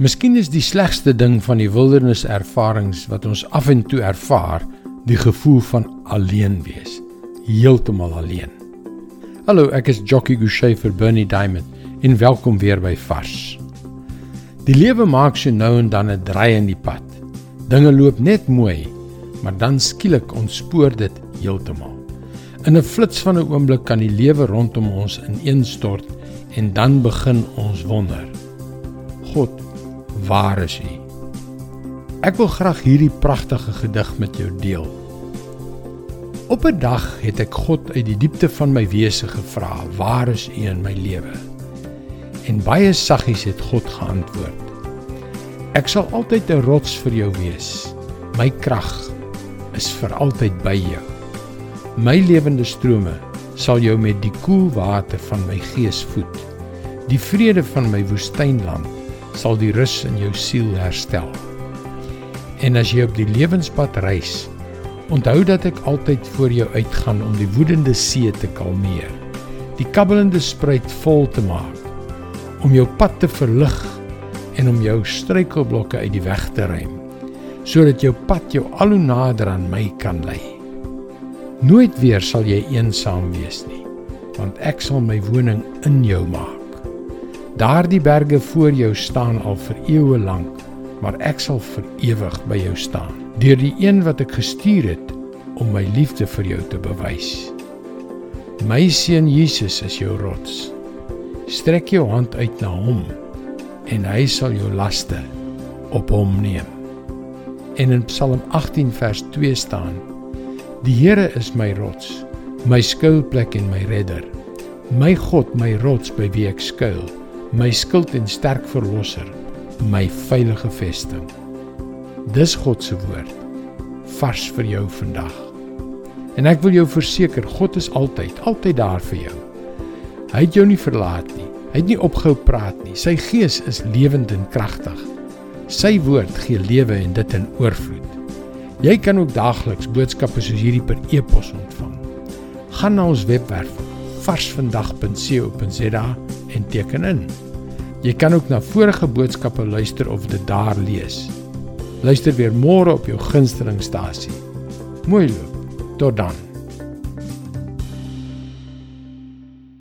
Miskien is die slegste ding van die wilderniservarings wat ons af en toe ervaar, die gevoel van alleen wees, heeltemal alleen. Hallo, ek is Jockey Gouchee vir Bernie Diamond en welkom weer by Vars. Die lewe maak so nou en dan 'n draai in die pad. Dinge loop net mooi, maar dan skielik ontspoor dit heeltemal. In 'n flits van 'n oomblik kan die lewe rondom ons ineenstort en dan begin ons wonder. God waar is U? Ek wil graag hierdie pragtige gedig met jou deel. Op 'n dag het ek God uit die diepte van my wese gevra, "Waar is U in my lewe?" En baie saggies het God geantwoord, "Ek sal altyd 'n rots vir jou wees. My krag is vir altyd by jou. My lewende strome sal jou met die koel water van my gees voed. Die vrede van my woestynland sal die rus in jou siel herstel. En as jy op die lewenspad reis, onthou dat ek altyd voor jou uitgaan om die woedende see te kalmeer, die kabbelende spruit vol te maak, om jou pad te verlig en om jou struikelblokke uit die weg te ruim, sodat jou pad jou al hoe nader aan my kan lei. Nooit weer sal jy eensaam wees nie, want ek sal my woning in jou maak. Daardie berge voor jou staan al vir eeue lank, maar ek sal vir ewig by jou staan. Deur die een wat ek gestuur het om my liefde vir jou te bewys. My seun Jesus is jou rots. Strek jou hand uit na hom en hy sal jou laste op hom neem. En in Psalm 18 vers 2 staan: Die Here is my rots, my skuilplek en my redder. My God, my rots by wie ek skuil my skild en sterk verlosser, my veilige vesting. Dis God se woord vars vir jou vandag. En ek wil jou verseker, God is altyd, altyd daar vir jou. Hy het jou nie verlaat nie. Hy het nie opgehou praat nie. Sy gees is lewend en kragtig. Sy woord gee lewe en dit in oorvloed. Jy kan ook daagliks boodskappe soos hierdie per e-pos ontvang. Gaan na ons webwerf varsvandag.co.za en teken in. Jy kan ook na vorige boodskappe luister of dit daar lees. Luister weer môre op jou gunstelingstasie. Mooi loop. Tot dan.